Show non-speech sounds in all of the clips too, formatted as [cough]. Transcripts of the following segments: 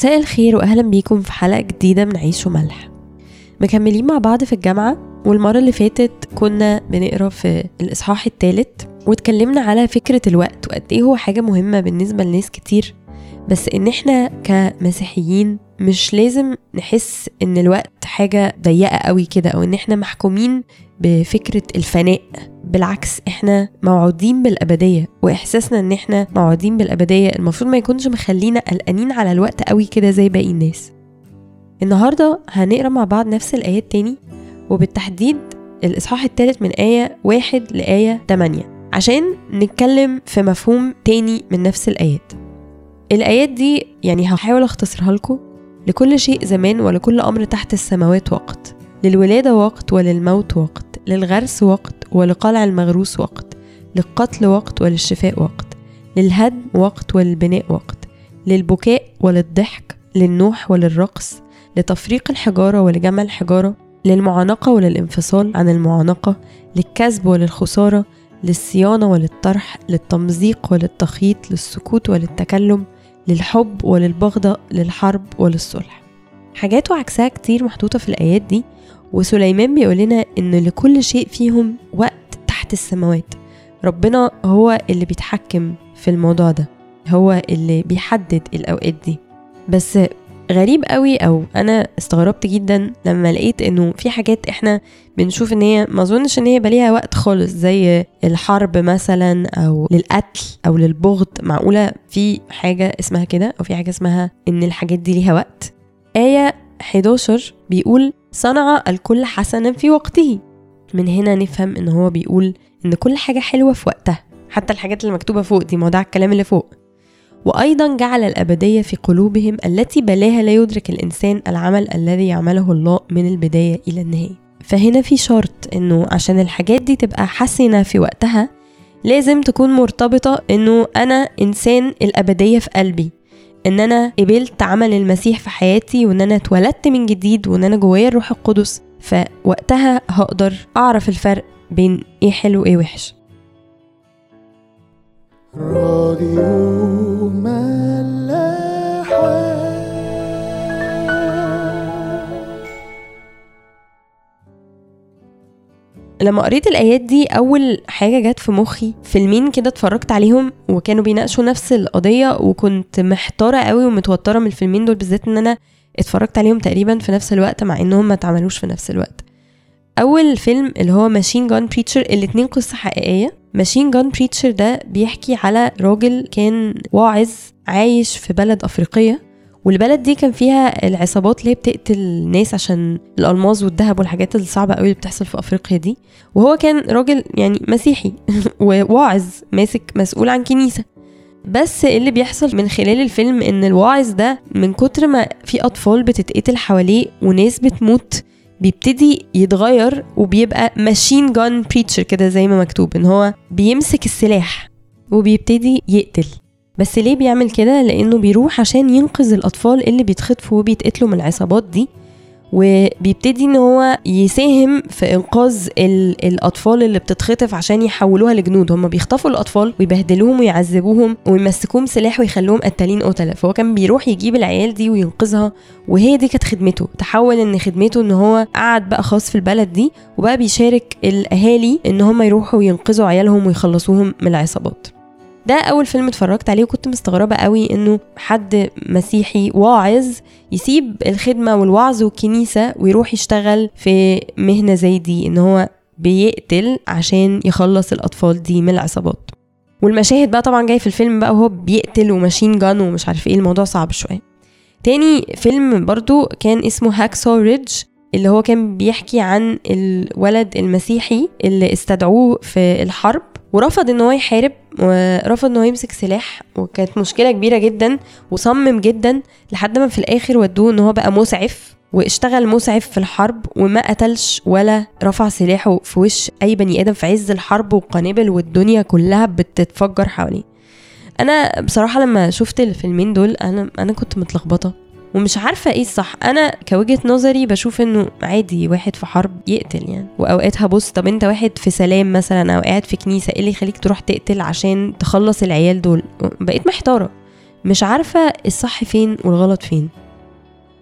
مساء الخير واهلا بيكم في حلقة جديدة من عيش وملح. مكملين مع بعض في الجامعة والمرة اللي فاتت كنا بنقرأ في الإصحاح الثالث واتكلمنا على فكرة الوقت وقد إيه هو حاجة مهمة بالنسبة لناس كتير. بس إن إحنا كمسيحيين مش لازم نحس إن الوقت حاجة ضيقة قوي كده أو إن إحنا محكومين بفكرة الفناء. بالعكس إحنا موعودين بالأبدية وإحساسنا إن إحنا موعودين بالأبدية المفروض ما يكونش مخلينا قلقانين على الوقت قوي كده زي باقي الناس. النهارده هنقرأ مع بعض نفس الآيات تاني وبالتحديد الإصحاح الثالث من آية واحد لآية 8 عشان نتكلم في مفهوم تاني من نفس الآيات. الآيات دي يعني هحاول أختصرها لكم. لكل شيء زمان ولكل أمر تحت السماوات وقت. للولادة وقت وللموت وقت. للغرس وقت ولقلع المغروس وقت. للقتل وقت وللشفاء وقت. للهدم وقت وللبناء وقت. للبكاء وللضحك. للنوح وللرقص. لتفريق الحجارة ولجمع الحجارة. للمعانقة وللانفصال عن المعانقة. للكسب وللخسارة. للصيانة وللطرح. للتمزيق وللتخييط. للسكوت وللتكلم. للحب وللبغضة للحرب وللصلح. حاجات وعكسها كتير محطوطة في الآيات دي وسليمان بيقول لنا إن لكل شيء فيهم وقت تحت السماوات. ربنا هو اللي بيتحكم في الموضوع ده هو اللي بيحدد الأوقات دي. بس غريب قوي أو أنا استغربت جدا لما لقيت إنه في حاجات إحنا بنشوف إن هي ما أظنش إن هي يبقى ليها وقت خالص زي الحرب مثلا أو للقتل أو للبغض. معقولة في حاجة اسمها كده أو في حاجة اسمها إن الحاجات دي ليها وقت؟ آية 11 بيقول صنع الكل حسنا في وقته. من هنا نفهم إن هو بيقول إن كل حاجة حلوة في وقتها. حتى الحاجات اللي مكتوبة فوق دي ما ده الكلام اللي فوق. وأيضا جعل الأبدية في قلوبهم التي بلاها لا يدرك الإنسان العمل الذي يعمله الله من البداية إلى النهاية. فهنا في شرط إنه عشان الحاجات دي تبقى حسنة في وقتها لازم تكون مرتبطة إنه أنا إنسان الأبدية في قلبي. إن أنا قبلت عمل المسيح في حياتي وإن أنا اتولدت من جديد وإن أنا جوايا الروح القدس. فوقتها هقدر أعرف الفرق بين إيه حلو وإيه وحش. راديو. لما قريت الآيات دي أول حاجة جت في مخي فيلمين كده اتفرجت عليهم وكانوا بيناقشوا نفس القضية وكنت محتارة قوي ومتوترة من الفيلمين دول بالذات إن أنا اتفرجت عليهم تقريبا في نفس الوقت مع انهم ما اتعملوش في نفس الوقت. أول فيلم اللي هو Machine Gun Preacher الاتنين قصة حقيقية. Machine Gun Preacher ده بيحكي على راجل كان واعظ عايش في بلد أفريقية. والبلد دي كان فيها العصابات اللي هي بتقتل الناس عشان الألماظ والذهب والحاجات الصعبة قوي اللي بتحصل في أفريقيا دي. وهو كان راجل يعني مسيحي [laughs] وواعظ ماسك مسؤول عن كنيسة. بس اللي بيحصل من خلال الفيلم؟ إن الواعظ ده من كتر ما في أطفال بتتقتل حواليه وناس بتموت بيبتدي يتغير وبيبقى ماشين جان بريتشر كده زي ما مكتوب إن هو بيمسك السلاح وبيبتدي يقتل. بس ليه بيعمل كده؟ لأنه بيروح عشان ينقذ الأطفال اللي بيتخطفوا وبيتقتلوا من العصابات دي وبيبتدي إن هو يساهم في إنقاذ ال- الأطفال اللي بتتخطف عشان يحولوها لجنود. هم بيخطفوا الأطفال ويبهدلوهم ويعذبوهم ويمسكوهم سلاح ويخلوهم قتالين قتلة. فهو كان بيروح يجيب العيال دي وينقذها وهي دي كانت خدمته. تحول إن خدمته إن هو قعد بقى خاص في البلد دي وبقى بيشارك الأهالي إن هم يروحوا ينقذوا عيالهم ويخلصوهم من العصابات. ده أول فيلم اتفرجت عليه وكنت مستغربة قوي إنه حد مسيحي واعظ يسيب الخدمة والوعظ والكنيسة ويروح يشتغل في مهنة زي دي إن هو بيقتل عشان يخلص الأطفال دي من العصابات. والمشاهد بقى طبعا جاي في الفيلم بقى وهو بيقتل وماشين جان ومش عارف إيه الموضوع صعب شوية. تاني فيلم برضو كان اسمه هاكسو ريدج اللي هو كان بيحكي عن الولد المسيحي اللي استدعوه في الحرب ورفض إن هو يحارب ورفض ان هو يمسك سلاح وكانت مشكلة كبيرة جدا وصمم جدا لحد ما في الآخر ودوه إن هو بقى مسعف واشتغل مسعف في الحرب وما قتلش ولا رفع سلاحه في وش أي بني آدم في عز الحرب والقنابل والدنيا كلها بتتفجر حواليه. أنا بصراحة لما شفت الفيلمين دول أنا أنا كنت متلخبطة. ومش عارفة إيه الصح. أنا كوجهة نظري بشوف إنه عادي واحد في حرب يقتل يعني. واوقات هبص طب أنت واحد في سلام مثلا أو قاعد في كنيسة إيه اللي يخليك تروح تقتل عشان تخلص العيال دول؟ بقيت محتارة. مش عارفة الصح فين والغلط فين.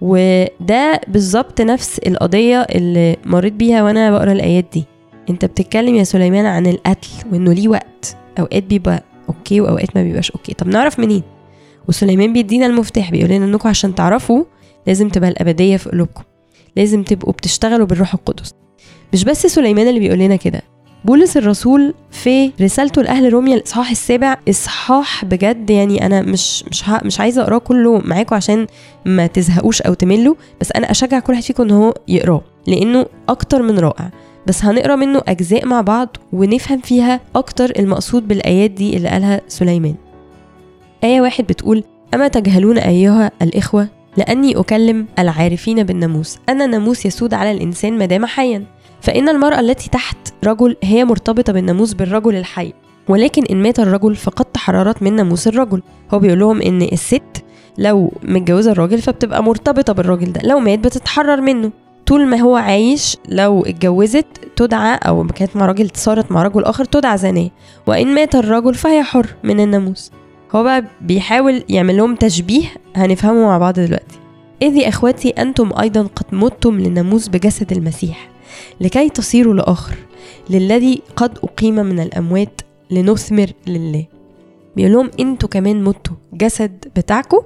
وده بالظبط نفس القضية اللي مريت بيها وأنا بقرأ الآيات دي. أنت بتتكلم يا سليمان عن القتل وإنه ليه وقت. أوقات بيبقى okay وأوقات ما بيبقاش okay. طب نعرف منين؟ وسليمان بيدينا المفتاح بيقول لنا إنكم عشان تعرفوا لازم تبقى الأبدية في قلوبكم لازم تبقوا بتشتغلوا بالروح القدس. مش بس سليمان اللي بيقول لنا كده بولس الرسول في رسالته لأهل روميا الإصحاح السابع إصحاح بجد يعني أنا مش مش مش عايزة أقراه كله معاكم عشان ما تزهقوش أو تملوا بس أنا أشجع كل واحد فيكم إن هو يقراه لأنه أكتر من رائع. بس هنقرا منه أجزاء مع بعض ونفهم فيها أكتر المقصود بالآيات دي اللي قالها سليمان. آية واحد بتقول أما تجهلون أيها الإخوة؟ لأني أكلم العارفين بالناموس. أن الناموس يسود على الإنسان ما دام حيا. فإن المرأة التي تحت رجل هي مرتبطة بالناموس بالرجل الحي. ولكن إن مات الرجل فقد تحررت من ناموس الرجل. هو بيقول لهم إن الست لو متجوزة الراجل فبتبقى مرتبطة بالراجل ده. لو مات بتتحرر منه. طول ما هو عايش لو اتجوزت تدعى أو كانت مع راجل صارت مع رجل آخر تدعى زانيه وإن مات الرجل فهي حر من الناموس. هو بقى بيحاول يعمل لهم تشبيه هنفهمه مع بعض دلوقتي. إذ يا إخوتي أنتم أيضا قد متم للناموس بجسد المسيح لكي تصيروا لآخر للذي قد أقيم من الأموات لنثمر لله. بيقول لهم أنتوا كمان متوا جسد بتاعكم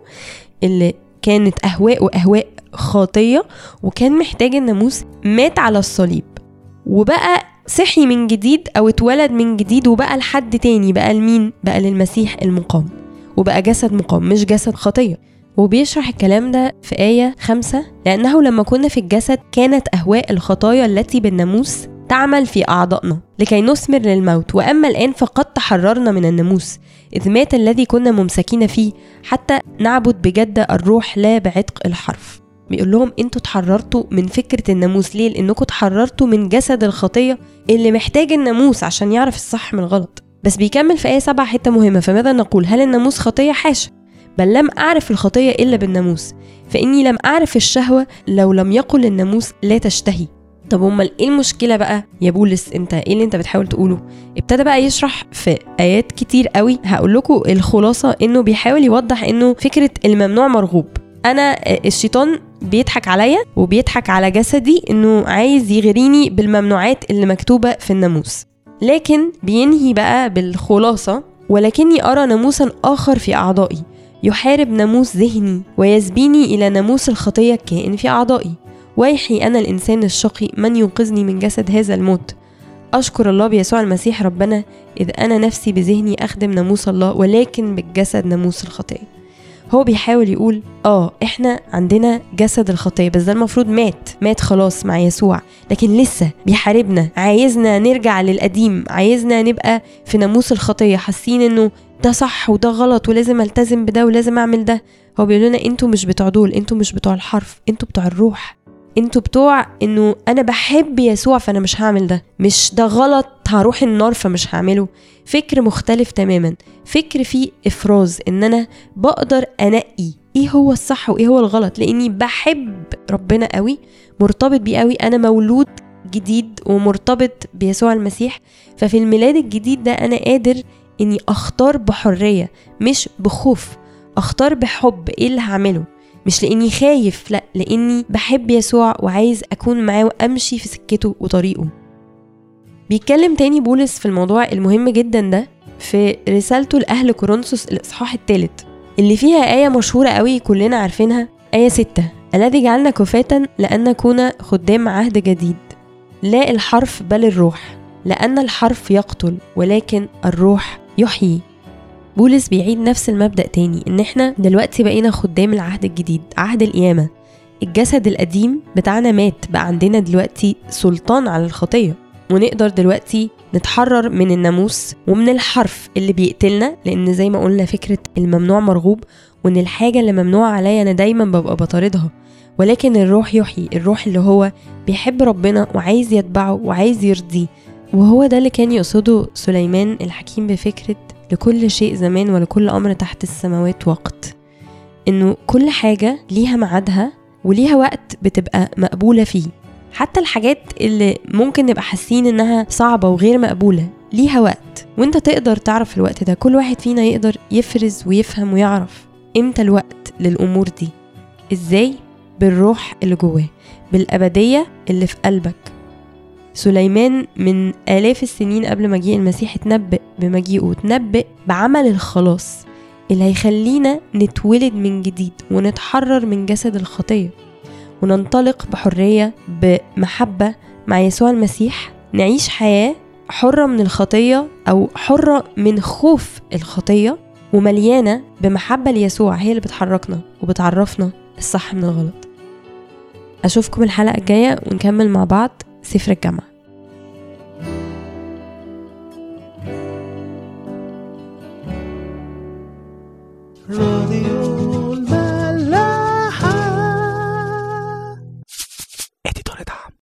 اللي كانت أهواء وأهواء خاطية وكان محتاج الناموس مات على الصليب. وبقى صحي من جديد أو اتولد من جديد وبقى لحد تاني بقى لمين؟ بقى للمسيح المقام. وبقى جسد مقام مش جسد خطية. وبيشرح الكلام ده في آية خمسة لأنه لما كنا في الجسد كانت أهواء الخطايا التي بالناموس تعمل في أعضائنا لكي نثمر للموت. وأما الآن فقد تحررنا من الناموس إذ مات الذي كنا ممسكين فيه حتى نعبد بجد الروح لا بعتق الحرف. بيقول لهم أنتوا اتحررتوا من فكرة الناموس. ليه؟ لأنكم اتحررتوا من جسد الخطية اللي محتاج الناموس عشان يعرف الصح من الغلط. بس بيكمل في آية سبعة حتة مهمة. فماذا نقول؟ هل الناموس خطية؟ حاشا. بل لم أعرف الخطية إلا بالناموس. فإني لم أعرف الشهوة لو لم يقل الناموس لا تشتهي. طب أمال إيه المشكلة بقى؟ يا بولس أنت إيه اللي أنت بتحاول تقوله؟ ابتدى بقى يشرح في آيات كتير قوي. هقول لكم الخلاصة إنه بيحاول يوضح إنه فكرة الممنوع مرغوب. أنا الشيطان بيضحك عليا وبيضحك على جسدي إنه عايز يغريني بالممنوعات اللي مكتوبة في الناموس. لكن بينهي بقى بالخلاصة ولكني أرى ناموسا آخر في أعضائي. يحارب ناموس ذهني ويسبيني إلى ناموس الخطية الكائن في أعضائي. ويحي أنا الإنسان الشقي من ينقذني من جسد هذا الموت. أشكر الله بيسوع المسيح ربنا إذ أنا نفسي بذهني أخدم ناموس الله ولكن بالجسد ناموس الخطية. هو بيحاول يقول آه إحنا عندنا جسد الخطية بس ده المفروض مات مات خلاص مع يسوع لكن لسه بيحاربنا عايزنا نرجع للقديم عايزنا نبقى في ناموس الخطية حاسين إنه ده صح وده غلط ولازم ألتزم بده ولازم أعمل ده. هو بيقول لنا أنتوا مش بتوع دول أنتوا مش بتوع الحرف أنتوا بتوع الروح. أنتوا بتوع انه أنا بحب يسوع فانا مش هعمل ده. مش ده غلط هروح النار فمش هعمله. فكر مختلف تماما. فكر فيه إفراز إن أنا بقدر أنقي إيه هو الصح وإيه هو الغلط. لإني بحب ربنا قوي مرتبط بيه قوي. أنا مولود جديد ومرتبط بيسوع المسيح. ففي الميلاد الجديد ده أنا قادر إني أختار بحرية مش بخوف. أختار بحب إيه اللي هعمله. مش لاني خايف لا لاني بحب يسوع وعايز أكون معاه وأمشي في سكته وطريقه. بيتكلم تاني بولس في الموضوع المهم جدا ده في رسالته لأهل كورنثوس الإصحاح الثالث اللي فيها آية مشهورة قوي كلنا عارفينها. آية ستة الذي جعلنا كفاة لأن نكون خدام عهد جديد. لا الحرف بل الروح لأن الحرف يقتل ولكن الروح يحيي. بولس بيعيد نفس المبدأ تاني إن إحنا دلوقتي بقينا خدام العهد الجديد عهد القيامة. الجسد القديم بتاعنا مات بقى عندنا دلوقتي سلطان على الخطية. ونقدر دلوقتي نتحرر من الناموس ومن الحرف اللي بيقتلنا لأن زي ما قلنا فكرة الممنوع مرغوب وإن الحاجة اللي ممنوعة عليا أنا دايما ببقى بطاردها. ولكن الروح يحيي الروح اللي هو بيحب ربنا وعايز يتبعه وعايز يرضيه. وهو ده اللي كان يقصده سليمان الحكيم بفكرة لكل شيء زمان ولكل أمر تحت السماوات وقت. إنه كل حاجة ليها ميعادها وليها وقت بتبقى مقبولة فيه. حتى الحاجات اللي ممكن نبقى حاسين إنها صعبة وغير مقبولة ليها وقت. وإنت تقدر تعرف الوقت ده. كل واحد فينا يقدر يفرز ويفهم ويعرف إمتى الوقت للأمور دي. إزاي؟ بالروح اللي جواه. بالأبدية اللي في قلبك. سليمان من آلاف السنين قبل مجيء المسيح اتنبأ بمجيئه وتنبأ بعمل الخلاص اللي هيخلينا نتولد من جديد ونتحرر من جسد الخطية وننطلق بحرية بمحبة مع يسوع المسيح نعيش حياة حرة من الخطية أو حرة من خوف الخطية ومليانة بمحبة ليسوع هي اللي بتحركنا وبتعرفنا الصح من الغلط. أشوفكم الحلقة الجاية ونكمل مع بعض. سفر الجامعة